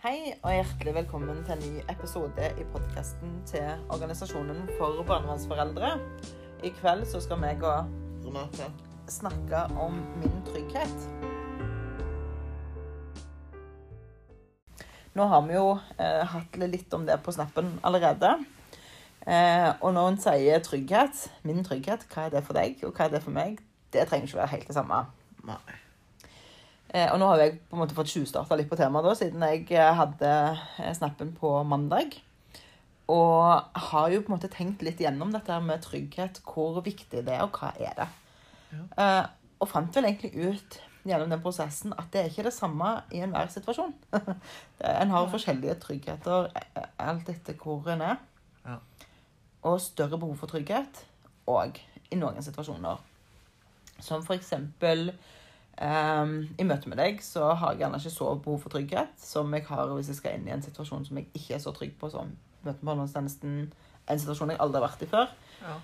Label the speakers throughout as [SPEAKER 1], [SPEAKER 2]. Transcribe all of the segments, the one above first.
[SPEAKER 1] Hei og hjertelig velkommen til en ny episode i podkasten til Organisasjonen for barnevernsforeldre. I kveld så skal vi gå
[SPEAKER 2] Renate.
[SPEAKER 1] snakke om min trygghet. Nå har vi jo eh, hatt litt om det på snappen allerede. Eh, og når hun sier trygghet, min trygghet, hva er det for deg, og hva er det for meg, det trenger ikke være helt det samme.
[SPEAKER 2] Nei.
[SPEAKER 1] Eh, og nå har jeg på en måte fått tjuvstarta litt på temaet, da, siden jeg eh, hadde eh, snappen på mandag. Og har jo på en måte tenkt litt gjennom dette med trygghet, hvor viktig det er, og hva er det. Ja. og fant vel egentlig ut gjennom den prosessen at det er ikke det samme i enhver situasjon. En har forskjellige tryggheter alt etter hvor en er.
[SPEAKER 2] Ja.
[SPEAKER 1] Og større behov for trygghet og i noen situasjoner. Som for eksempel Ehm, I møte med deg så har jeg gjerne ikke så behov for trygghet som jeg har hvis jeg skal inn i en situasjon som jeg ikke er så trygg på som møte med holdningstjenesten. En situasjon jeg aldri har vært i før.
[SPEAKER 2] Ja.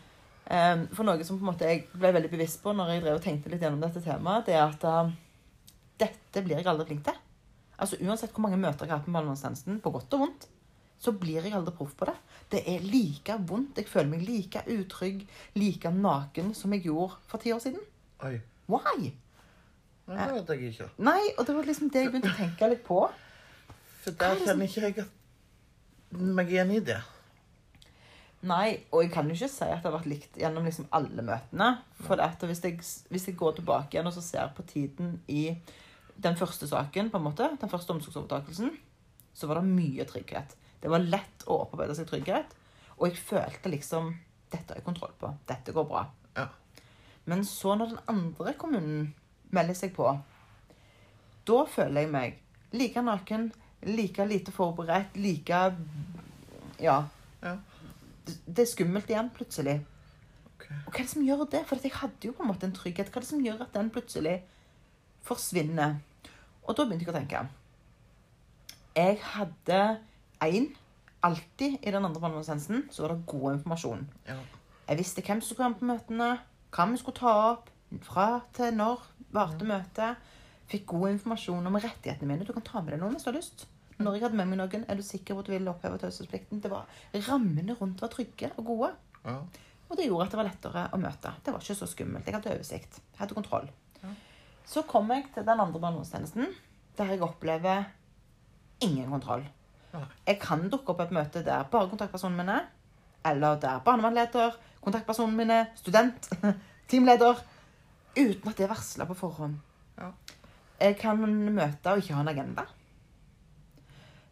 [SPEAKER 1] Um, for noe som på en måte jeg ble veldig bevisst på når jeg drev og tenkte litt gjennom dette temaet, det er at uh, dette blir jeg aldri flink til. Altså Uansett hvor mange møter jeg har hatt med barnevernstjenesten, på godt og vondt, så blir jeg aldri proff på det. Det er like vondt. Jeg føler meg like utrygg, like naken som jeg gjorde for ti år siden.
[SPEAKER 2] Oi.
[SPEAKER 1] Why?
[SPEAKER 2] Nei, det vet jeg ikke.
[SPEAKER 1] Nei, og det var liksom det jeg begynte å tenke litt på.
[SPEAKER 2] For der
[SPEAKER 1] er
[SPEAKER 2] kjenner ikke jeg meg igjen i det.
[SPEAKER 1] Nei, og jeg kan jo ikke si at det har vært likt gjennom liksom alle møtene. For at hvis, jeg, hvis jeg går tilbake igjen og så ser på tiden i den første saken, på en måte, den første omsorgsovertakelsen, så var det mye trygghet. Det var lett å opparbeide seg trygghet. Og jeg følte liksom Dette har jeg kontroll på. Dette går bra.
[SPEAKER 2] Ja.
[SPEAKER 1] Men så når den andre kommunen melder seg på, da føler jeg meg like naken, like lite forberedt, like Ja.
[SPEAKER 2] Ja.
[SPEAKER 1] Det det er skummelt igjen, plutselig.
[SPEAKER 2] Okay.
[SPEAKER 1] Og hva er det som gjør det? For jeg hadde jo på en måte en trygghet. Hva er det som gjør at den plutselig forsvinner? Og da begynte jeg å tenke. Jeg hadde én alltid i den andre barnevernstjenesten, så var det god informasjon.
[SPEAKER 2] Ja.
[SPEAKER 1] Jeg visste hvem som skulle være med på møtene, hva vi skulle ta opp, fra til når varte møtet. Fikk god informasjon om rettighetene mine. Du kan ta med deg noen hvis du har lyst. Når jeg hadde med meg noen, er du sikker på at du ville oppheve taushetsplikten? Det var Rammene rundt var trygge og gode.
[SPEAKER 2] Ja.
[SPEAKER 1] Og det gjorde at det var lettere å møte. Det var ikke så skummelt. Jeg hadde oversikt. Jeg hadde kontroll.
[SPEAKER 2] Ja.
[SPEAKER 1] Så kom jeg til den andre barnevernstjenesten, der jeg opplever ingen kontroll. Jeg kan dukke opp på et møte der bare kontaktpersonen min er, eller der barnevernleder, kontaktpersonen min er, student, teamleder, uten at det er varsla på forhånd.
[SPEAKER 2] Ja.
[SPEAKER 1] Jeg kan møte og ikke ha en agenda.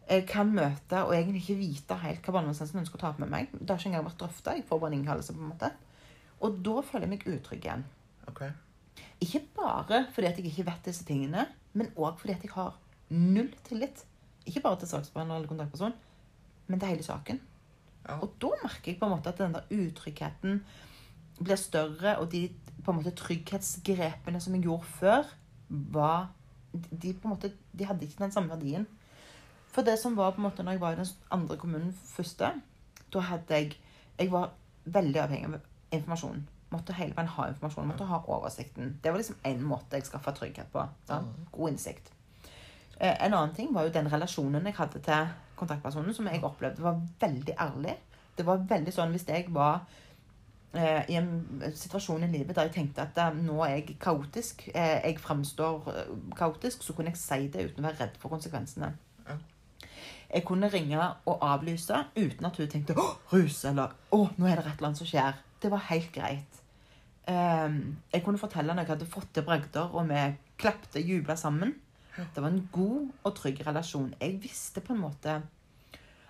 [SPEAKER 1] Jeg kan møte og egentlig ikke vite helt hva barnevernstjenesten ønsker å ta opp med meg. Det har ikke engang vært drøfta. Jeg får bare en innkallelse, på en måte. Og da føler jeg meg utrygg igjen.
[SPEAKER 2] Okay.
[SPEAKER 1] Ikke bare fordi at jeg ikke vet disse tingene, men òg fordi at jeg har null tillit. Ikke bare til saksbehandler eller kontaktperson, men til hele saken.
[SPEAKER 2] Ja.
[SPEAKER 1] Og da merker jeg på en måte at den der utryggheten blir større, og de på en måte trygghetsgrepene som jeg gjorde før, var De på en måte, de hadde ikke den samme verdien. For det som var på en måte når jeg var i den andre kommunen første, da hadde jeg Jeg var veldig avhengig av informasjon. Måtte hele veien ha informasjon. Måtte ha oversikten. Det var liksom én måte jeg skaffa trygghet på. Da. God innsikt. Eh, En annen ting var jo den relasjonen jeg hadde til kontaktpersonen, som jeg opplevde var veldig ærlig. Det var veldig sånn hvis jeg var i en situasjon i livet der jeg tenkte at eh, nå er jeg kaotisk, eh, jeg framstår eh, kaotisk, så kunne jeg si det uten å være redd for konsekvensene.
[SPEAKER 2] Ja.
[SPEAKER 1] Jeg kunne ringe og avlyse uten at hun tenkte 'Å, rus', eller 'Å, nå er det et eller annet som skjer'. Det var helt greit. Jeg kunne fortelle når jeg hadde fått til bragder, og vi klapte jubla sammen. Det var en god og trygg relasjon. Jeg visste på en måte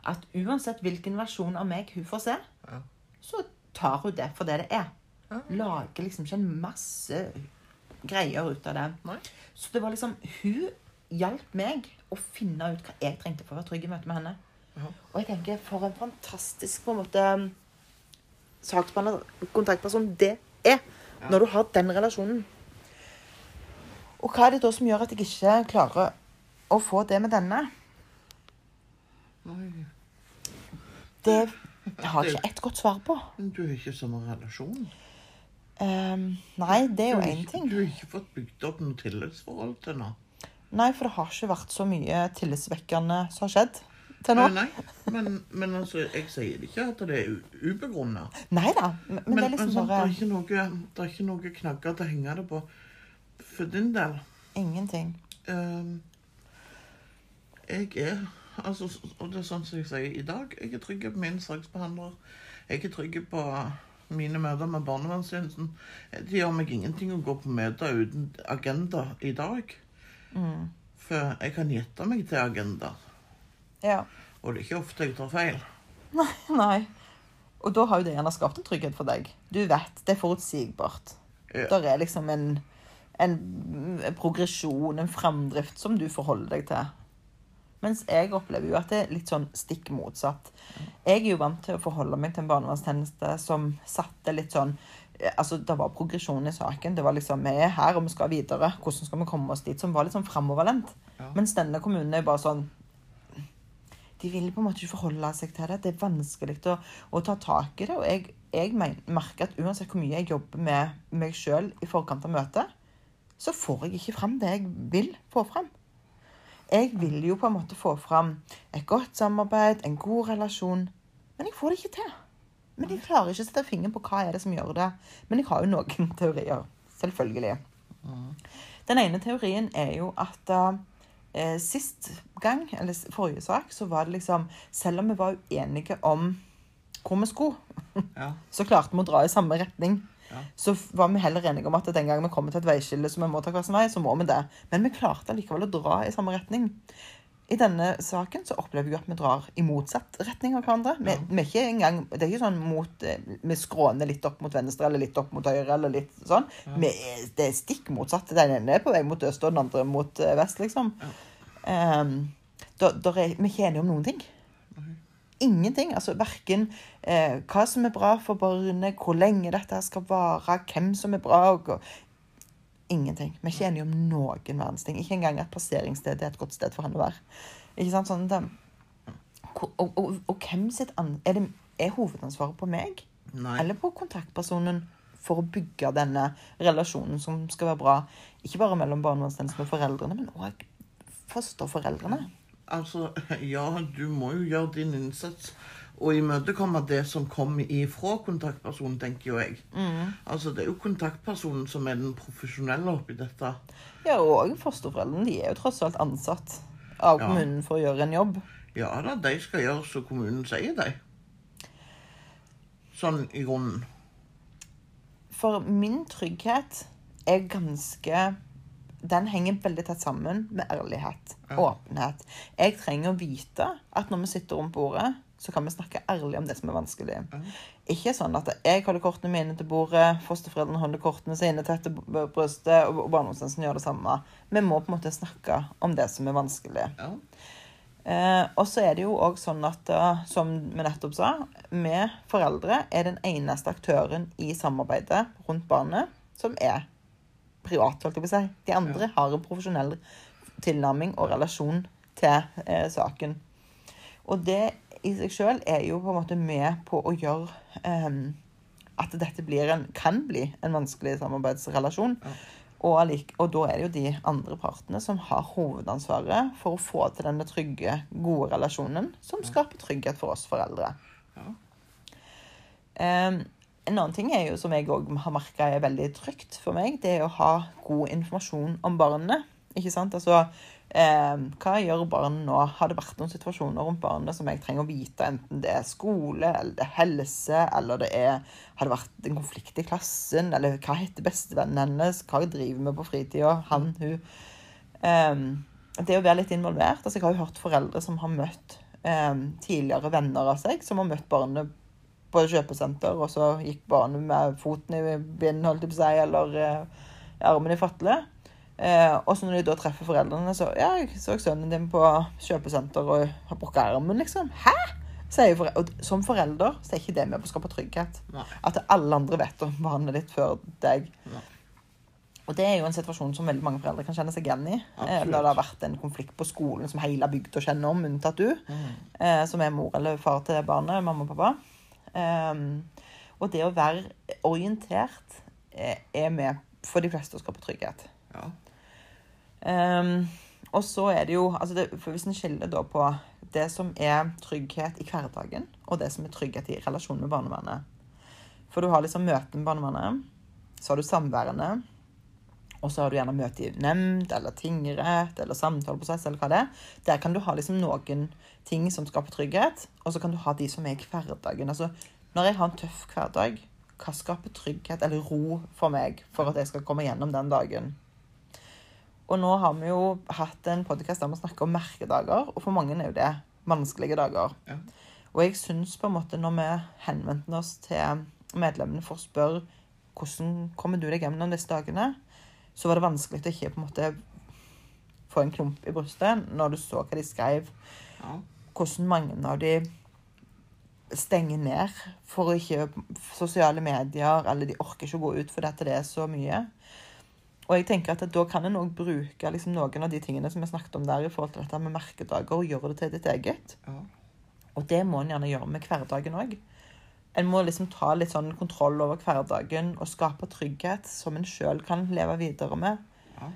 [SPEAKER 1] at uansett hvilken versjon av meg hun får se,
[SPEAKER 2] Ja.
[SPEAKER 1] så tar hun det for det det er.
[SPEAKER 2] Ja.
[SPEAKER 1] Lager liksom ikke en masse greier ut av det.
[SPEAKER 2] Nei.
[SPEAKER 1] Så det var liksom Hun hjalp meg å finne ut hva jeg trengte for å være trygg i møte med henne.
[SPEAKER 2] Ja.
[SPEAKER 1] Og jeg tenker, for en fantastisk på en måte saksbehandler, kontaktperson det er.
[SPEAKER 2] Ja.
[SPEAKER 1] Når du har den relasjonen. Og hva er det da som gjør at jeg ikke klarer å få det med denne?
[SPEAKER 2] Oi.
[SPEAKER 1] Det har jeg ikke ett godt svar på.
[SPEAKER 2] du har ikke samme relasjon.
[SPEAKER 1] Um, nei, det er jo én ting.
[SPEAKER 2] Du har ikke fått bygd opp noe tillitsforhold til nå?
[SPEAKER 1] Nei, for det har ikke vært så mye tillitsvekkende som har skjedd til nå.
[SPEAKER 2] Nei, Nei, men, men altså, jeg sier ikke at det er ubegrunna.
[SPEAKER 1] Nei da, men, men det er liksom bare
[SPEAKER 2] er det er ikke noe knagger til å henge det på for din del.
[SPEAKER 1] ingenting.
[SPEAKER 2] Um, jeg er altså, Og det er sånn som jeg sier i dag. Jeg er trygg på min saksbehandler. Jeg er trygg på mine møter med barnevernstjenesten. Det gjør meg ingenting å gå på møter uten agenda i dag.
[SPEAKER 1] Mm.
[SPEAKER 2] For jeg kan gjette meg til agenda.
[SPEAKER 1] Ja.
[SPEAKER 2] Og det er ikke ofte jeg tar feil.
[SPEAKER 1] Nei. nei. Og da har jo det gjerne skapt en trygghet for deg. Du vet, det er forutsigbart.
[SPEAKER 2] Ja.
[SPEAKER 1] Der er liksom en, en progresjon, en framdrift, som du forholder deg til. Mens jeg opplever jo at det er litt sånn stikk motsatt. Jeg er jo vant til å forholde meg til en barnevernstjeneste som satte litt sånn eh, Altså, det var progresjon i saken. Det var liksom Vi er her, og vi skal videre. Hvordan skal vi komme oss dit? Som var litt sånn framoverlent.
[SPEAKER 2] Ja.
[SPEAKER 1] Mens denne kommunen er bare sånn De vil på en måte ikke forholde seg til det. Det er vanskelig å, å ta tak i det. Og jeg, jeg merker at uansett hvor mye jeg jobber med meg sjøl i forkant av møtet, så får jeg ikke fram det jeg vil få fram. Jeg vil jo på en måte få fram et godt samarbeid, en god relasjon, men jeg får det ikke til. Men jeg klarer ikke å sette fingeren på hva er det som gjør det. Men jeg har jo noen teorier. Selvfølgelig. Den ene teorien er jo at eh, sist gang, eller forrige sak, så var det liksom Selv om vi var uenige om hvor vi skulle,
[SPEAKER 2] Ja.
[SPEAKER 1] så klarte vi å dra i samme retning.
[SPEAKER 2] Ja.
[SPEAKER 1] Så var vi heller enige om at den gang vi kommer til et veiskille som vi må ta hver sin vei, så må vi det. Men vi klarte likevel å dra i samme retning. I denne saken så opplever vi at vi drar i motsatt retning av hverandre. Vi,
[SPEAKER 2] Ja.
[SPEAKER 1] vi er ikke engang, det er ikke sånn mot, eh, vi skråner litt opp mot venstre eller litt opp mot høyre. eller litt sånn. Vi er, det er stikk motsatt. Den ene er på vei mot øst og den andre mot eh, vest, liksom. Um, da, da er, vi er ikke enige om noen ting. Ingenting. altså Verken eh, hva som er bra for barnet, hvor lenge dette skal vare, hvem som er bra. Og, ingenting. Vi er ikke enige om noen verdens ting. Ikke engang at passeringsstedet er et godt sted for han å være. Ikke sant? Sånn, det, og, og, og, og hvem sitt an, er, det, er hovedansvaret på meg
[SPEAKER 2] Nei.
[SPEAKER 1] eller på kontaktpersonen for å bygge denne relasjonen som skal være bra? Ikke bare mellom barnevernstjenesten og foreldrene, men òg fosterforeldrene.
[SPEAKER 2] Altså, ja, du må jo gjøre din innsats og imøtekomme det som kommer ifra kontaktpersonen, tenker jo jeg.
[SPEAKER 1] Mm.
[SPEAKER 2] Altså, det er jo kontaktpersonen som er den profesjonelle oppi dette.
[SPEAKER 1] Ja, og fosterforeldrene de er jo tross alt ansatt av
[SPEAKER 2] Ja.
[SPEAKER 1] kommunen for å gjøre en jobb.
[SPEAKER 2] Ja da, de skal gjøre som kommunen sier, de. Sånn i grunnen.
[SPEAKER 1] For min trygghet er ganske Den henger veldig tett sammen med ærlighet.
[SPEAKER 2] Ja.
[SPEAKER 1] Åpenhet. Jeg trenger å vite at når vi sitter rundt bordet, så kan vi snakke ærlig om det som er vanskelig.
[SPEAKER 2] Ja.
[SPEAKER 1] Ikke sånn at jeg holder kortene mine til bordet, fosterforeldrene holder kortene sine tett til brystet, og barnevernstjenesten gjør det samme. Vi må på en måte snakke om det som er vanskelig.
[SPEAKER 2] Ja.
[SPEAKER 1] Eh, og så er det jo òg sånn at, eh, som vi nettopp sa, vi foreldre er den eneste aktøren i samarbeidet rundt barnet som er privat, holdt jeg på å si. De andre har en profesjonell tilnærming og relasjon til eh, saken. Og det i seg sjøl er jo på en måte med på å gjøre eh, at dette blir en, kan bli en vanskelig samarbeidsrelasjon.
[SPEAKER 2] Ja.
[SPEAKER 1] Og, allik- og da er det jo de andre partene som har hovedansvaret for å få til denne trygge, gode relasjonen som skaper trygghet for oss foreldre.
[SPEAKER 2] Ja.
[SPEAKER 1] Em, en annen ting er jo, som jeg òg har merka er veldig trygt for meg, det er å ha god informasjon om barnet. Ikke sant? Altså, eh, hva gjør barnet nå? Har det vært noen situasjoner rundt barnet som jeg trenger å vite, enten det er skole, eller det er helse, eller det er Har det vært en konflikt i klassen, eller hva heter bestevennen hennes? Hva driver vi på fritida? Han, hun. eh, det å være litt involvert. altså Jeg har jo hørt foreldre som har møtt eh, tidligere venner av seg, som har møtt barnet på et kjøpesenter, og så gikk barnet med foten i bind, holdt jeg på å si, eller eh, armen i fatle. Eh, og så når de da treffer foreldrene, så Ja, jeg så sønnen din på kjøpesenter og har brukket armen, liksom. Hæ? Fore og som forelder så er ikke det med på å skape trygghet.
[SPEAKER 2] Nei.
[SPEAKER 1] At alle andre vet om barnet ditt før deg.
[SPEAKER 2] Nei.
[SPEAKER 1] Og det er jo en situasjon som veldig mange foreldre kan kjenne seg igjen i. Eh,
[SPEAKER 2] Absolutt.
[SPEAKER 1] det har vært en konflikt på skolen som hele bygda kjenner om, unntatt du
[SPEAKER 2] Mm.
[SPEAKER 1] eh, som er mor eller far til barnet, mamma og pappa. Ehm, og det å være orientert eh, er med for de fleste å skape trygghet.
[SPEAKER 2] Ja.
[SPEAKER 1] Um, Og så er det jo altså det, Hvis en skiller da på det som er trygghet i hverdagen, og det som er trygghet i relasjon med barnevernet For du har liksom møte med barnevernet, så har du samværende, og så har du gjerne møte i nemnd eller tingrett eller samtaleprosess eller hva det er. Der kan du ha liksom noen ting som skaper trygghet, og så kan du ha de som er i hverdagen. Altså, når jeg har en tøff hverdag, hva skaper trygghet eller ro for meg for at jeg skal komme gjennom den dagen? Og nå har vi jo hatt en podkast der vi snakker om merkedager, og for mange er jo det vanskelige dager.
[SPEAKER 2] Ja.
[SPEAKER 1] Og jeg syns på en måte når vi henvendte oss til medlemmene for å spørre hvordan kommer du deg gjennom disse dagene, så var det vanskelig å ikke på en måte få en klump i brystet når du så hva de skrev.
[SPEAKER 2] Ja.
[SPEAKER 1] Hvordan mange av de stenger ned for å ikke sosiale medier, eller de orker ikke å gå ut fordi det er så mye. Og jeg tenker at Da kan en òg bruke liksom noen av de tingene som vi snakket om der, i forhold til dette med merkedager, og gjøre det til ditt eget.
[SPEAKER 2] Ja.
[SPEAKER 1] Og det må en gjerne gjøre med hverdagen òg. En må liksom ta litt sånn kontroll over hverdagen og skape trygghet som en sjøl kan leve videre med.
[SPEAKER 2] Ja.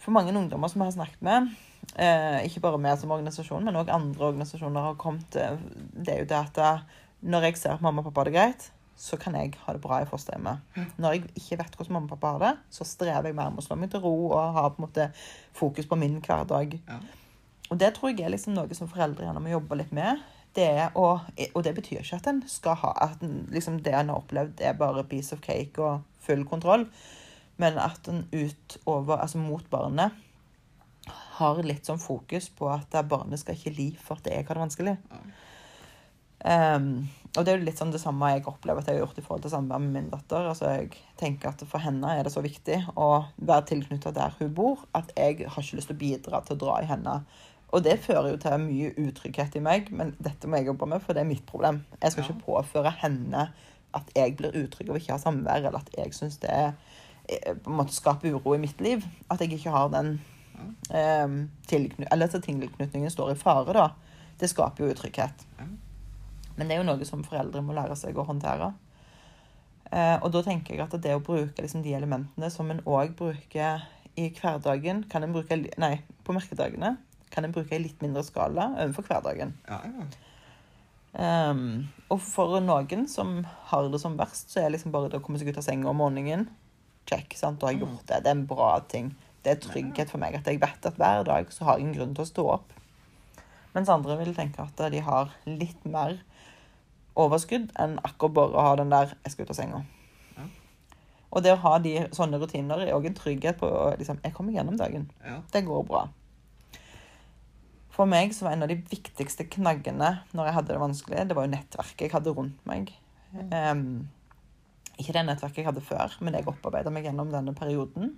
[SPEAKER 1] For mange ungdommer som jeg har snakket med, eh, ikke bare vi som organisasjon, men òg andre organisasjoner har kommet eh, Det er jo det at eh, når jeg ser at mamma og pappa har det greit, så kan jeg ha det bra i fosterhjemmet. Når jeg ikke vet hvordan mamma og pappa har det, så strever jeg mer med å slå meg til ro og ha på en måte fokus på min hverdag.
[SPEAKER 2] Ja.
[SPEAKER 1] Og det tror jeg er liksom noe som foreldre gjerne må jobbe litt med. Det er å, og det betyr ikke at en skal ha at en, liksom det en har opplevd, er bare piece of cake og full kontroll. Men at en utover, altså mot barnet har litt sånn fokus på at barnet skal ikke li for at jeg har det vanskelig. Ehm, og det er jo litt sånn det samme jeg opplever at jeg har gjort i forhold til samvær med min datter. Altså jeg tenker at For henne er det så viktig å være tilknyttet der hun bor, at jeg har ikke lyst til å bidra til å dra i henne. Og det fører jo til mye utrygghet i meg, men dette må jeg jobbe med, for det er mitt problem. Jeg skal
[SPEAKER 2] Ja.
[SPEAKER 1] ikke påføre henne at jeg blir utrygg av ikke å ha samvær, eller at jeg syns det eh, på en måte skaper uro i mitt liv. At jeg ikke har den eh, tilkny Eller at tilknytningen står i fare, da. Det skaper jo utrygghet.
[SPEAKER 2] Ja.
[SPEAKER 1] Men det er jo noe som foreldre må lære seg å håndtere. Eh, og da tenker jeg at det å bruke liksom, de elementene som en òg bruker i hverdagen, kan en bruke Nei, på merkedagene kan en bruke i litt mindre skala overfor hverdagen.
[SPEAKER 2] Ja, ja.
[SPEAKER 1] Um, og for noen som har det som verst, så er liksom bare det å komme seg ut av senga om morgenen Check, sant? Da har jeg gjort det. Det er en bra ting. Det er trygghet for meg at jeg vet at hver dag så har jeg en grunn til å stå opp. Mens andre vil tenke at de har litt mer overskudd enn akkurat bare å ha den der 'jeg skal ut av senga'.
[SPEAKER 2] Ja.
[SPEAKER 1] Og det å ha de sånne rutiner er òg en trygghet på liksom, 'Jeg kommer gjennom dagen'.
[SPEAKER 2] ja.
[SPEAKER 1] Det går bra. For meg så var en av de viktigste knaggene når jeg hadde det vanskelig, det var jo nettverket jeg hadde rundt meg. Um, ikke det nettverket jeg hadde før, men jeg opparbeida meg gjennom denne perioden.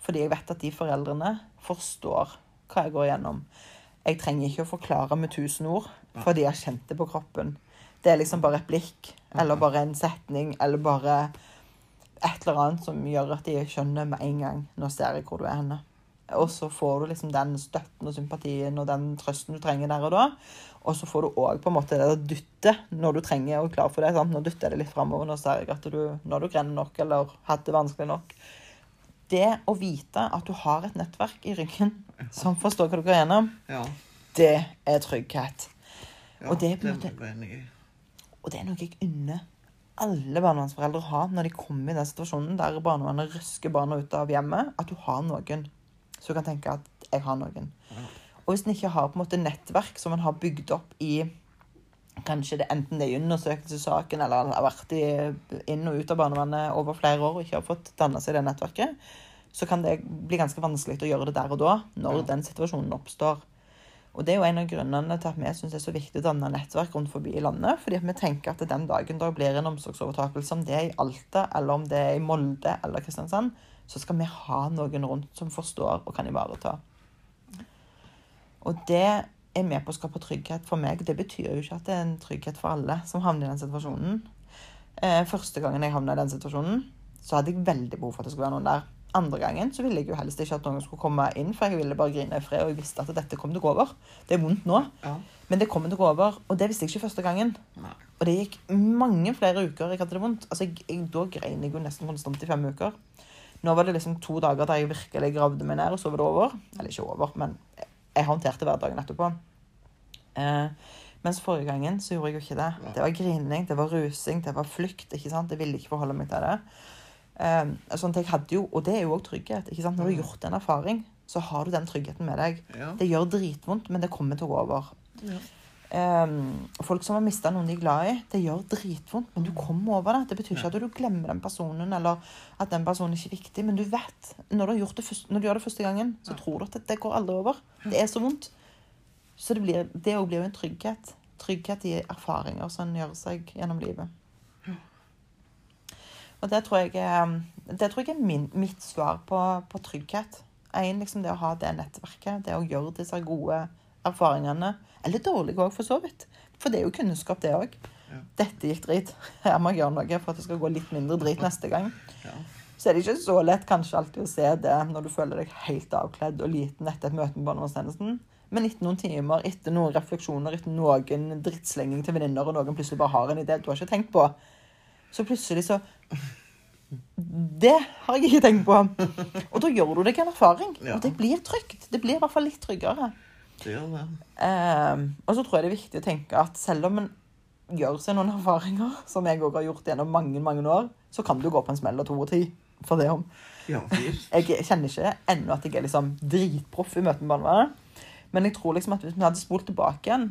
[SPEAKER 1] Fordi jeg vet at de foreldrene forstår hva jeg går gjennom. Jeg trenger ikke å forklare med tusen ord, fordi jeg har kjent det på kroppen. Det er liksom bare et blikk, eller bare en setning, eller bare et eller annet som gjør at de skjønner med en gang Nå ser jeg hvor du er henne. Og så får du liksom den støtten og sympatien og den trøsten du trenger der og da. Og så får du òg på en måte det dyttet når du trenger og er klar for det. sant? Nå dytter jeg det litt framover. Nå ser jeg at du, når du grener nok eller hatt det vanskelig nok. Det å vite at du har et nettverk i ryggen som forstår hva du går gjennom,
[SPEAKER 2] ja.
[SPEAKER 1] det er trygghet.
[SPEAKER 2] ja.
[SPEAKER 1] Og det er på en måte-. Og det er noe jeg unner alle barnevernsforeldre å ha når de kommer i den situasjonen der barnevernet røsker barna ut av hjemmet. At du har noen som kan tenke at 'jeg har noen'. Og hvis en ikke har på en måte nettverk som en har bygd opp i Kanskje det enten det er i undersøkelsessaken eller har vært i, inn og ut av barnevernet over flere år og ikke har fått danna seg det nettverket, så kan det bli ganske vanskelig å gjøre det der og da, når
[SPEAKER 2] Ja.
[SPEAKER 1] den situasjonen oppstår. Og det er jo en av grunnene til at vi syns det er så viktig å danne nettverk rundt forbi i landet. Fordi at vi tenker at den dagen da blir en omsorgsovertakelse, om det er i Alta, eller om det er i Molde eller Kristiansand, så skal vi ha noen rundt som forstår og kan ivareta. Og det er med på å skape trygghet for meg. Det betyr jo ikke at det er en trygghet for alle som havner i den situasjonen. Eh, første gangen jeg havna i den situasjonen, så hadde jeg veldig behov for at det skulle være noen der. Andre gangen så ville jeg jo helst ikke at noen skulle komme inn, for jeg ville bare grine i fred, og jeg visste at dette kom til å gå over. Det er vondt nå,
[SPEAKER 2] Ja.
[SPEAKER 1] men det kommer til å gå over. Og det visste jeg ikke første gangen.
[SPEAKER 2] Nei.
[SPEAKER 1] Og det gikk mange flere uker jeg hadde det vondt. Altså, jeg, jeg, Da grein jeg jo nesten konstant i fem uker. Nå var det liksom to dager der jeg virkelig gravde meg ned, og så var det over. Eller ikke over, men jeg håndterte hverdagen etterpå. Eh, mens forrige gangen så gjorde jeg jo ikke det. Det var grining, det var rusing, det var flykt. ikke sant? Jeg ville ikke forholde meg til det. Eh, sånn jeg hadde jo, Og det er jo òg trygghet. ikke sant? Når du har gjort en erfaring, så har du den tryggheten med deg.
[SPEAKER 2] Ja.
[SPEAKER 1] Det gjør dritvondt, men det kommer til å gå over.
[SPEAKER 2] Ja.
[SPEAKER 1] Um, folk som har mista noen de er glad i, det gjør dritvondt, men du kommer over det. Det betyr ikke at du glemmer den personen, eller at den personen ikke er viktig, men du vet Når du, har gjort det først, når du gjør det første gangen, så tror du at det går aldri over. Det er så vondt. Så det, blir, det også blir jo en trygghet. Trygghet i erfaringer som en gjør seg gjennom livet. Og det tror jeg det tror jeg er min, mitt svar på, på trygghet. En, liksom det å ha det nettverket, det å gjøre disse gode erfaringene. Eller dårlige òg, for så vidt. For det er jo kunnskap, det òg.
[SPEAKER 2] Ja.
[SPEAKER 1] Dette gikk drit. Her må jeg gjøre noe for at det skal gå litt mindre drit neste gang.
[SPEAKER 2] Ja.
[SPEAKER 1] Så er det ikke så lett kanskje alltid å se det når du føler deg helt avkledd og liten etter et møte med barnevernstjenesten. Men etter noen timer, etter noen refleksjoner, etter noen drittslenging til venninner, og noen plutselig bare har en idé du har ikke tenkt på, så plutselig så Det har jeg ikke tenkt på. Og da gjør du deg en erfaring. Og det blir trygt. Det blir i hvert fall litt tryggere.
[SPEAKER 2] Det gjør det.
[SPEAKER 1] Ehm, og så tror jeg det er viktig å tenke at selv om en gjør seg noen erfaringer, som jeg òg har gjort gjennom mange mange år, så kan du gå på en smell av to og ti. For det om.
[SPEAKER 2] Ja.
[SPEAKER 1] Jeg kjenner ikke ennå at jeg er liksom dritproff i møte med barnevernet. Men jeg tror liksom at hvis vi hadde spolt tilbake igjen,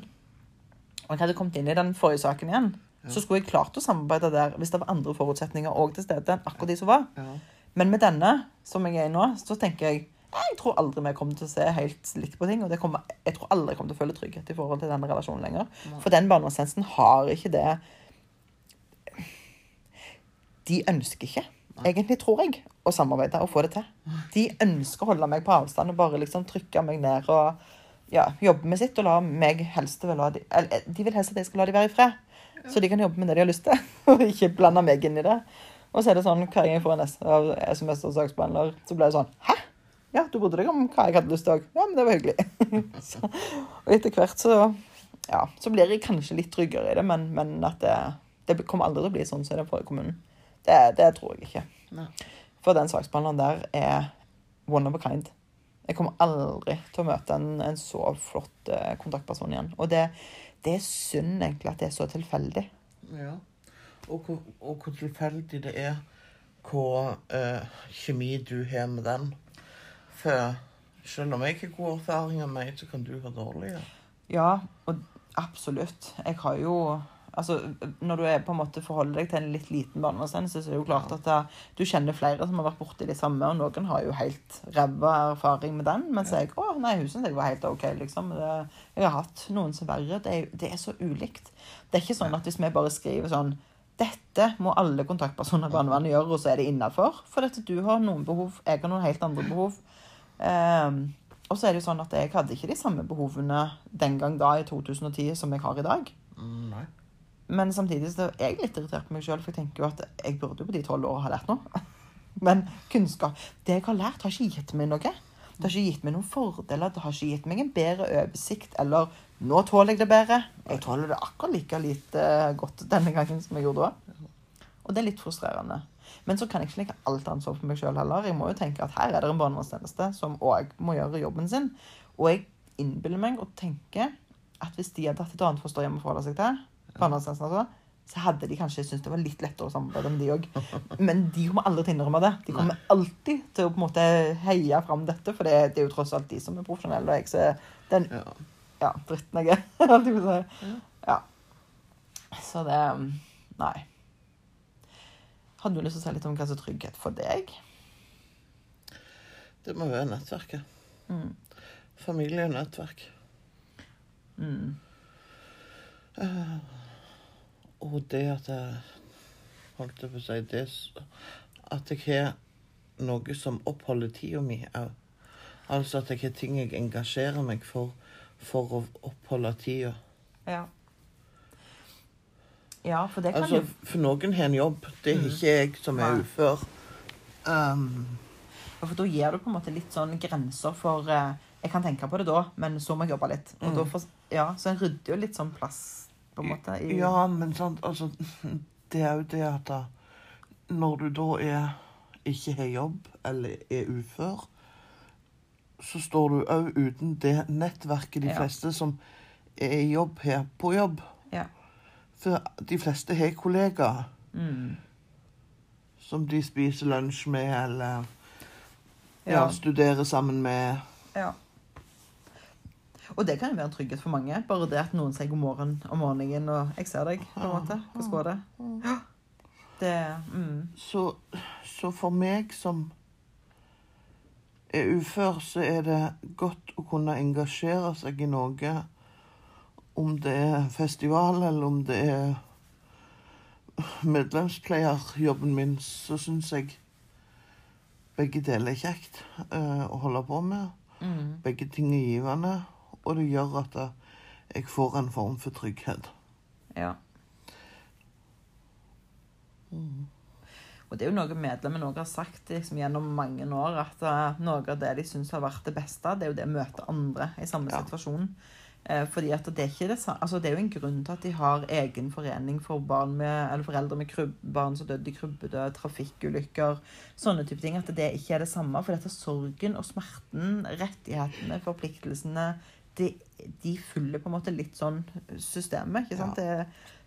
[SPEAKER 1] og jeg hadde kommet inn i den forrige saken igjen, så skulle jeg klart å samarbeide der hvis det var andre forutsetninger òg til stede enn akkurat de som var.
[SPEAKER 2] Ja.
[SPEAKER 1] Men med denne, som jeg er i nå, så tenker jeg jeg tror aldri vi kommer til å se helt likt på ting. Og det kommer, jeg tror aldri jeg kommer til å føle trygghet i forhold til denne relasjonen lenger. For den barndomssensen har ikke det De ønsker ikke, egentlig, tror jeg, å samarbeide og få det til. De ønsker å holde meg på avstand og bare liksom trykke meg ned og ja, jobbe med sitt og la meg helst vil de, eller, De vil helst at jeg skal la de være i fred, så de kan jobbe med det de har lyst til, og ikke blande meg inn i det. Og så er det sånn, hver gang jeg får en S- av SMS og saksbehandler, så blir det sånn Hæ? Ja, du brydde deg om hva jeg hadde lyst til òg. Ja, men det var hyggelig. så, og etter hvert så ja, så blir jeg kanskje litt tryggere i det, men, men at det, det kommer aldri til å bli sånn som det er på kommunen. Det, det tror jeg ikke.
[SPEAKER 2] Nei.
[SPEAKER 1] For den saksbehandleren der er one of a kind. Jeg kommer aldri til å møte en, en så flott eh, kontaktperson igjen. Og det, det er synd egentlig at det er så tilfeldig.
[SPEAKER 2] Ja. Og hvor, og hvor tilfeldig det er hva eh, kjemi du har med den. For selv om jeg har gode erfaringer med så kan du ha dårlige.
[SPEAKER 1] Ja, og absolutt. Jeg har jo Altså, når du er på en måte forholder deg til en litt liten barnevernstjeneste, så er det jo klart at da, du kjenner flere som har vært borti det samme, og noen har jo helt ræva erfaring med den, mens jeg å, nei, hun syns jeg var helt OK, liksom. Det, jeg har hatt noen som verre. Det er, det er så ulikt. Det er ikke sånn at hvis vi bare skriver sånn dette må alle kontaktpersoner i barnevernet gjøre, og så er det innafor. For dette, du har noen behov, jeg har noen helt andre behov. Ehm, og så er det jo sånn at jeg hadde ikke de samme behovene den gang da, i 2010, som jeg har i dag.
[SPEAKER 2] Mm, nei.
[SPEAKER 1] Men samtidig så er jeg litt irritert på meg sjøl, for jeg tenker jo at jeg burde jo på de tolv åra ha lært noe. Men kunnskap Det jeg har lært, har ikke gitt meg noe. Det har ikke gitt meg noen fordeler. Det har ikke gitt meg en bedre oversikt eller 'Nå tåler jeg det bedre'. Jeg tåler det akkurat like lite godt denne gangen som jeg gjorde da. Og det er litt frustrerende. Men så kan jeg ikke legge alt ansvar på meg sjøl heller. Jeg må jo tenke at her er det en barnevernstjeneste som òg må gjøre jobben sin. Og jeg innbiller meg og tenker at hvis de hadde hatt et annet fosterhjem å forholde seg til, barnevernstjenesten altså, så hadde de kanskje syntes det var litt lettere å samarbeide med de òg. Men de kommer aldri til å innrømme det. De kommer alltid til å på en måte heie fram dette, for det, det er jo tross alt de som er profesjonelle. Og jeg ser den
[SPEAKER 2] Ja.
[SPEAKER 1] ja, dritten jeg er. Ja. Så det Nei. Hadde du lyst til å si litt om hva som er trygghet for deg?
[SPEAKER 2] Det må være nettverket.
[SPEAKER 1] Mm.
[SPEAKER 2] Familienettverk.
[SPEAKER 1] Mm.
[SPEAKER 2] Og det at jeg Holdt jeg på å si det At jeg har noe som oppholder tida mi òg. Altså at jeg har ting jeg engasjerer meg for for å oppholde tida.
[SPEAKER 1] Ja. Ja, for det kan
[SPEAKER 2] Altså,
[SPEAKER 1] jo
[SPEAKER 2] for noen har en jobb. Det er ikke jeg som er ufør. Um,
[SPEAKER 1] For da gir du på en måte litt sånn grenser for uh, Jeg kan tenke på det da, men så må jeg jobbe litt. Da får, ja, så en rydder jo litt sånn plass, på en måte. I,
[SPEAKER 2] Ja, men sant, altså Det er jo det at da, når du da er ikke har jobb eller er ufør, så står du òg uten det nettverket de
[SPEAKER 1] Ja.
[SPEAKER 2] fleste som er i jobb, har på jobb. For de fleste har kollegaer
[SPEAKER 1] Mm.
[SPEAKER 2] som de spiser lunsj med, eller ja,
[SPEAKER 1] Ja.
[SPEAKER 2] studerer sammen med.
[SPEAKER 1] ja. Og det kan jo være en trygghet for mange. Bare det at noen sier god morgen om morgenen og 'jeg ser deg', på en måte. Hvordan går det? Det mm.
[SPEAKER 2] Så, så for meg som er ufør, så er det godt å kunne engasjere seg i noe. Om det er festival, eller om det er medlemspleierjobben min, så syns jeg begge deler er kjekt uh, å holde på med.
[SPEAKER 1] Mm.
[SPEAKER 2] Begge ting er givende, og det gjør at eh, jeg får en form for trygghet.
[SPEAKER 1] Ja.
[SPEAKER 2] Mm.
[SPEAKER 1] Og det er jo noe medlemmene òg har sagt liksom, gjennom mange år, at eh, noe av det de syns har vært det beste, det er jo det å møte andre i samme
[SPEAKER 2] Ja.
[SPEAKER 1] situasjon. Eh, fordi at det er ikke det Altså det er jo en grunn til at de har egen forening for barn med, eller foreldre med krubb, barn som døde i krybbedød, trafikkulykker, sånne type ting. At det ikke er det samme. For dette sorgen og smerten, rettighetene, forpliktelsene, de, de følger på en måte litt sånn systemet. ikke sant? Det,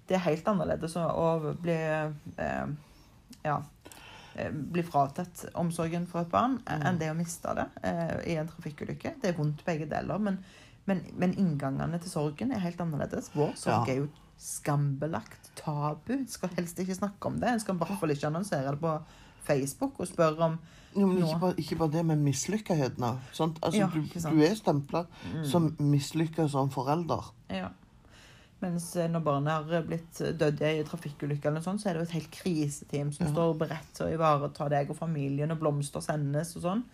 [SPEAKER 1] det er helt annerledes å, å bli eh, ja, eh, bli fratatt omsorgen for et barn
[SPEAKER 2] Mm.
[SPEAKER 1] enn det å miste det eh, i en trafikkulykke. Det er vondt begge deler, men, men, men inngangene til sorgen er helt annerledes. Vår sorg
[SPEAKER 2] Ja.
[SPEAKER 1] er jo skambelagt, tabu. Skal helst ikke snakke om det. En skal i hvert fall ikke annonsere det på Facebook og spørre om
[SPEAKER 2] Jo, men ikke bare, ikke bare det med mislykketheten. Altså,
[SPEAKER 1] Ja,
[SPEAKER 2] du, du er stempla
[SPEAKER 1] mm,
[SPEAKER 2] som mislykka som forelder.
[SPEAKER 1] Ja. Mens eh, når barnet har blitt dødd i en trafikkulykke, eller sånn, så er det jo et helt kriseteam som
[SPEAKER 2] Ja.
[SPEAKER 1] står beredt til å ivareta deg og familien, og blomster sendes og sånn.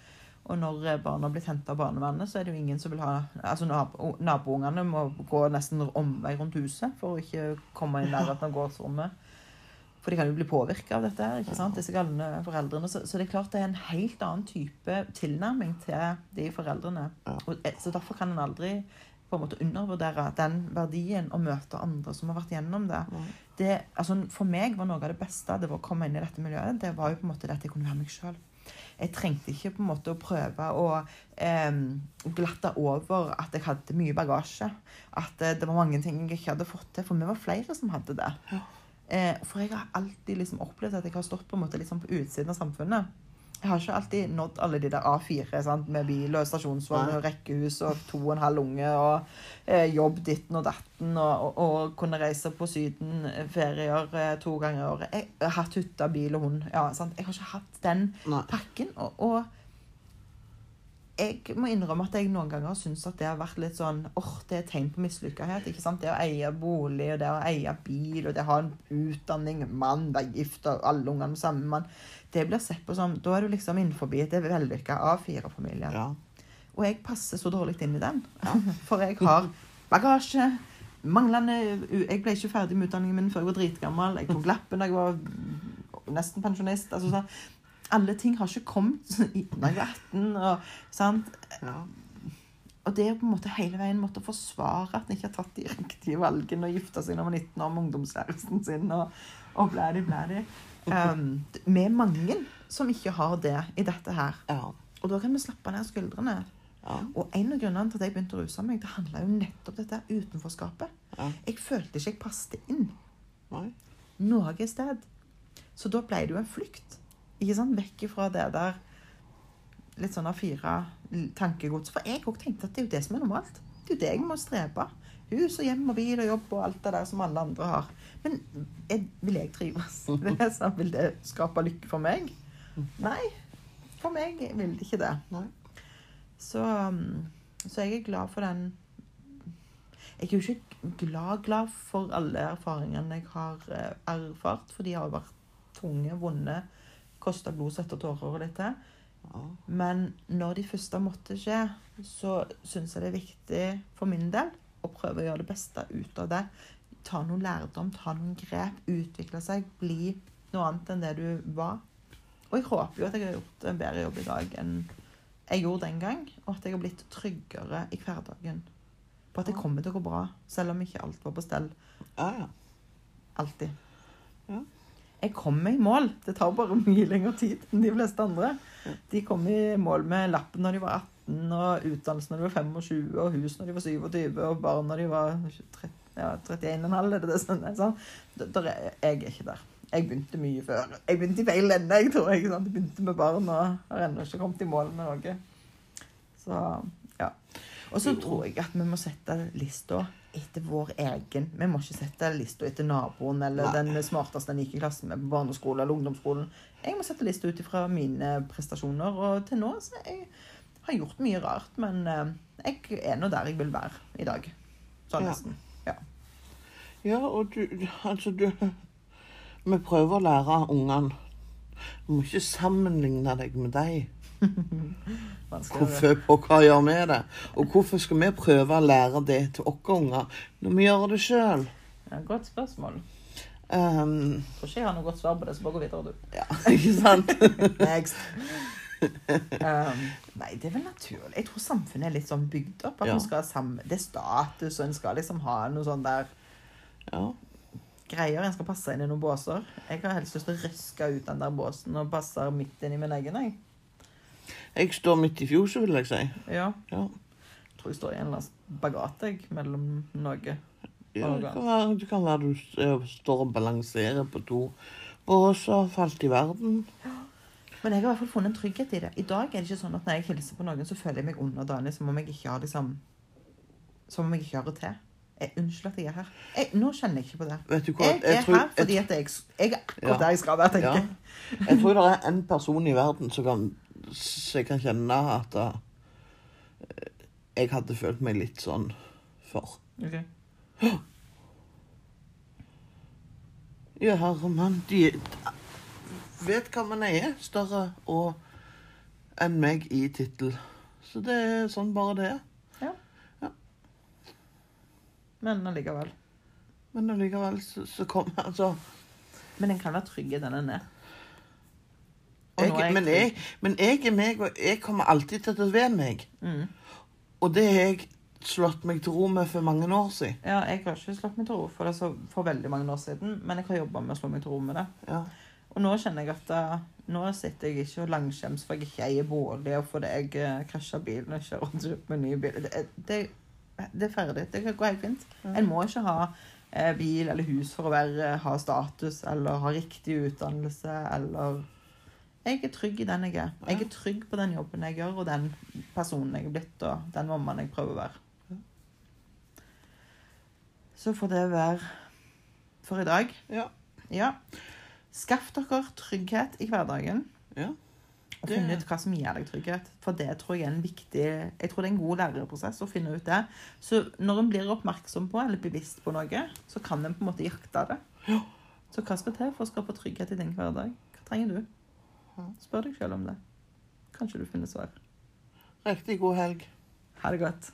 [SPEAKER 1] Og når eh, barna blitt henta av barnevernet, så er det jo ingen som vil ha Altså nabo, naboungene må gå nesten omvei rundt huset for å ikke komme i nærheten av gårdsrommet. For de kan jo bli påvirka av dette, ikke sant? disse galne foreldrene. Så, så det er klart det er en helt annen type tilnærming til de foreldrene. Og, eh, så derfor kan en aldri på en måte undervurdere den verdien å møte andre som har vært gjennom det. det altså, for meg var noe av det beste det var å komme inn i dette miljøet. Det var jo på en måte det at jeg kunne være meg sjøl. Jeg trengte ikke på en måte å prøve å eh, glatte over at jeg hadde mye bagasje. At eh, det var mange ting jeg ikke hadde fått til. For vi var flere som hadde det.
[SPEAKER 2] Ja.
[SPEAKER 1] Eh, for jeg har alltid liksom opplevd at jeg har stått på en måte liksom på utsiden av samfunnet. Jeg har ikke alltid nådd alle de der A4 sant? med bil og stasjonsvogn og rekkehus og to og en halv unge og eh, jobb ditten og datten og, og, og kunne reise på Syden eh, ferier eh, to ganger i året. Jeg har hatt hytte, bil og hund. Ja, sant? Jeg har ikke hatt den pakken. Og, og jeg må innrømme at jeg noen ganger syns at det har vært litt sånn åh, det er tegn på mislykkethet. ikke sant? Det å eie bolig, og det å eie bil, og det å ha en utdanning, mann, være gift, og alle ungene med samme mann Det blir sett på som Da er du liksom innenfor det vellykka A4-familie.
[SPEAKER 2] Ja.
[SPEAKER 1] Og jeg passer så dårlig inn i den. For jeg har bagasje, manglende Jeg ble ikke ferdig med utdanningen min før jeg var dritgammel. Jeg tok lappen da jeg var nesten pensjonist. altså sånn alle ting har ikke kommet når jeg var 18. Og, sant?
[SPEAKER 2] ja.
[SPEAKER 1] og det å på en måte hele veien måtte forsvare at en ikke har tatt de riktige valgene og gifta seg når man var 19 år med ungdomskjæresten sin og, og blædi, blædi. Um, er mange som ikke har det i dette her.
[SPEAKER 2] ja.
[SPEAKER 1] Og da kan vi slappe ned skuldrene.
[SPEAKER 2] ja.
[SPEAKER 1] Og en av grunnene til at jeg begynte å ruse meg, det handla jo nettopp dette utenforskapet.
[SPEAKER 2] ja.
[SPEAKER 1] Jeg følte ikke jeg passet inn
[SPEAKER 2] Nei.
[SPEAKER 1] noe sted. Så da ble det jo en flukt. Ikke sant? Vekk fra det der litt sånn A4 tankegods. For jeg òg tenkte at det er jo det som er normalt. Det er jo det jeg må strebe. Hus og hjem og bil og jobb og alt det der som alle andre har. Men jeg, vil jeg trives? Det, sånn, vil det skape lykke for meg? Nei. For meg vil det ikke det. Så, um, så jeg er glad for den Jeg er jo ikke glad, glad for alle erfaringene jeg har eh, erfart, for de har vært tunge, vonde, kosta blod, svette og tårer og dette.
[SPEAKER 2] Ja.
[SPEAKER 1] Men når de første måtte skje, så syns jeg det er viktig for min del å prøve å gjøre det beste ut av det. Ta noe lærdom, ta noen grep, utvikle seg, bli noe annet enn det du var. Og jeg håper jo at jeg har gjort en bedre jobb i dag enn jeg gjorde den gang, og at jeg har blitt tryggere i hverdagen. På at det kommer til å gå bra, selv om ikke alt var på stell
[SPEAKER 2] Ja, ja.
[SPEAKER 1] alltid.
[SPEAKER 2] Ja.
[SPEAKER 1] Jeg kommer i mål. Det tar bare mye lengre tid enn de fleste andre. De kom i mål med lappen når de var 18, og utdannelse når de var 25, og hus når de var 27, og barn når de var 30, ja, 31,5. Er det det er sånn? Der, er- Jeg er ikke der. Jeg begynte mye før. Jeg begynte i feil ende, jeg tror jeg. Sant? Jeg begynte med barn og har ennå ikke kommet i mål med noe. Så, ja. Og så tror jeg at vi må sette lista etter vår egen. Vi må ikke sette lista etter naboen eller
[SPEAKER 2] Nei.
[SPEAKER 1] den smarteste en gikk i klassen med på barneskolen eller ungdomsskolen. Jeg må sette lista ut ifra mine prestasjoner, og til nå så jeg har gjort mye rart, men eh, jeg er nå der jeg vil være i dag. Sånn
[SPEAKER 2] Ja.
[SPEAKER 1] nesten. Ja.
[SPEAKER 2] Ja, og du Altså, du Vi prøver å lære ungene Du må ikke sammenligne deg med dem. Hvorfor hva gjør vi det? Og hvorfor skal vi prøve å lære det til våre unger når vi gjør det sjøl?
[SPEAKER 1] Ja, godt spørsmål.
[SPEAKER 2] Um,
[SPEAKER 1] Tror ikke jeg har noe godt svar på det, så bare gå videre, du.
[SPEAKER 2] ja, ikke sant?
[SPEAKER 1] Next. Um, nei, det er vel naturlig. Jeg tror samfunnet er litt sånn bygd opp. At
[SPEAKER 2] Ja.
[SPEAKER 1] man skal ha samme, Det er status, og en skal liksom ha noe sånn der
[SPEAKER 2] Ja.
[SPEAKER 1] greier. En skal passe inn i noen båser. Jeg har helst lyst til å røske ut den der båsen og passe midt inn i min egen. Jeg.
[SPEAKER 2] Jeg står midt i fjoset, vil jeg si.
[SPEAKER 1] Ja.
[SPEAKER 2] Ja.
[SPEAKER 1] Jeg tror jeg står i en eller annen spagat mellom noe.
[SPEAKER 2] Ja, det kan være, det kan være du står og balanserer på to båser, falt i verden.
[SPEAKER 1] Men jeg har i hvert fall funnet en trygghet i det. I dag er det ikke sånn at når jeg hilser på noen, så føler jeg meg underdanig som om jeg ikke har liksom Som om jeg ikke hører til. Jeg, unnskyld at jeg er her. Jeg, nå kjenner jeg ikke på det.
[SPEAKER 2] Vet du hva?
[SPEAKER 1] Jeg er
[SPEAKER 2] tror-
[SPEAKER 1] her fordi at jeg, jeg er akkurat
[SPEAKER 2] Ja.
[SPEAKER 1] der jeg skal være, tenker
[SPEAKER 2] Ja.
[SPEAKER 1] jeg.
[SPEAKER 2] Jeg tror det er en person i verden som kan, så jeg kan kjenne at uh, jeg hadde følt meg litt sånn for.
[SPEAKER 1] Ok.
[SPEAKER 2] Ja, herremann, de vet hva man er, større og enn meg i tittel. Så det er sånn bare det er.
[SPEAKER 1] Men allikevel.
[SPEAKER 2] Men allikevel så, så kommer altså
[SPEAKER 1] Men en kan være trygg i den en er.
[SPEAKER 2] Jeg, men, jeg, men jeg er meg, og jeg kommer alltid til å være meg.
[SPEAKER 1] Mm.
[SPEAKER 2] Og det har jeg slått meg til ro med for mange år siden.
[SPEAKER 1] Ja, jeg har ikke slått meg til ro for det så for veldig mange år siden, men jeg har jobba med å slå meg til ro med det.
[SPEAKER 2] Ja.
[SPEAKER 1] Og nå kjenner jeg at eh, nå sitter jeg ikke og langskjems for jeg ikke eier bolig, og fordi jeg uh, krasja bilen og kjører rundt med ny bil. Det, det, det er ferdig. Det går helt fint. En må ikke ha eh, bil eller hus for å være, ha status eller ha riktig utdannelse eller Jeg er trygg i den jeg er. Jeg er trygg på den jobben jeg gjør, og den personen jeg er blitt, og den mammaen jeg prøver å være. Så får det være for i dag.
[SPEAKER 2] Ja.
[SPEAKER 1] Ja. Skaff dere trygghet i hverdagen.
[SPEAKER 2] Ja.
[SPEAKER 1] Og
[SPEAKER 2] Det-
[SPEAKER 1] finne ut hva som gir deg trygghet. For det tror jeg er en viktig Jeg tror det er en god læreprosess å finne ut det. Så når en blir oppmerksom på eller bevisst på noe, så kan en på en måte jakte det.
[SPEAKER 2] Ja.
[SPEAKER 1] Så hva skal til for å skape trygghet i din hverdag? Hva trenger du? Spør deg sjøl om det. Kanskje du finner svar.
[SPEAKER 2] Riktig god helg.
[SPEAKER 1] Ha det godt.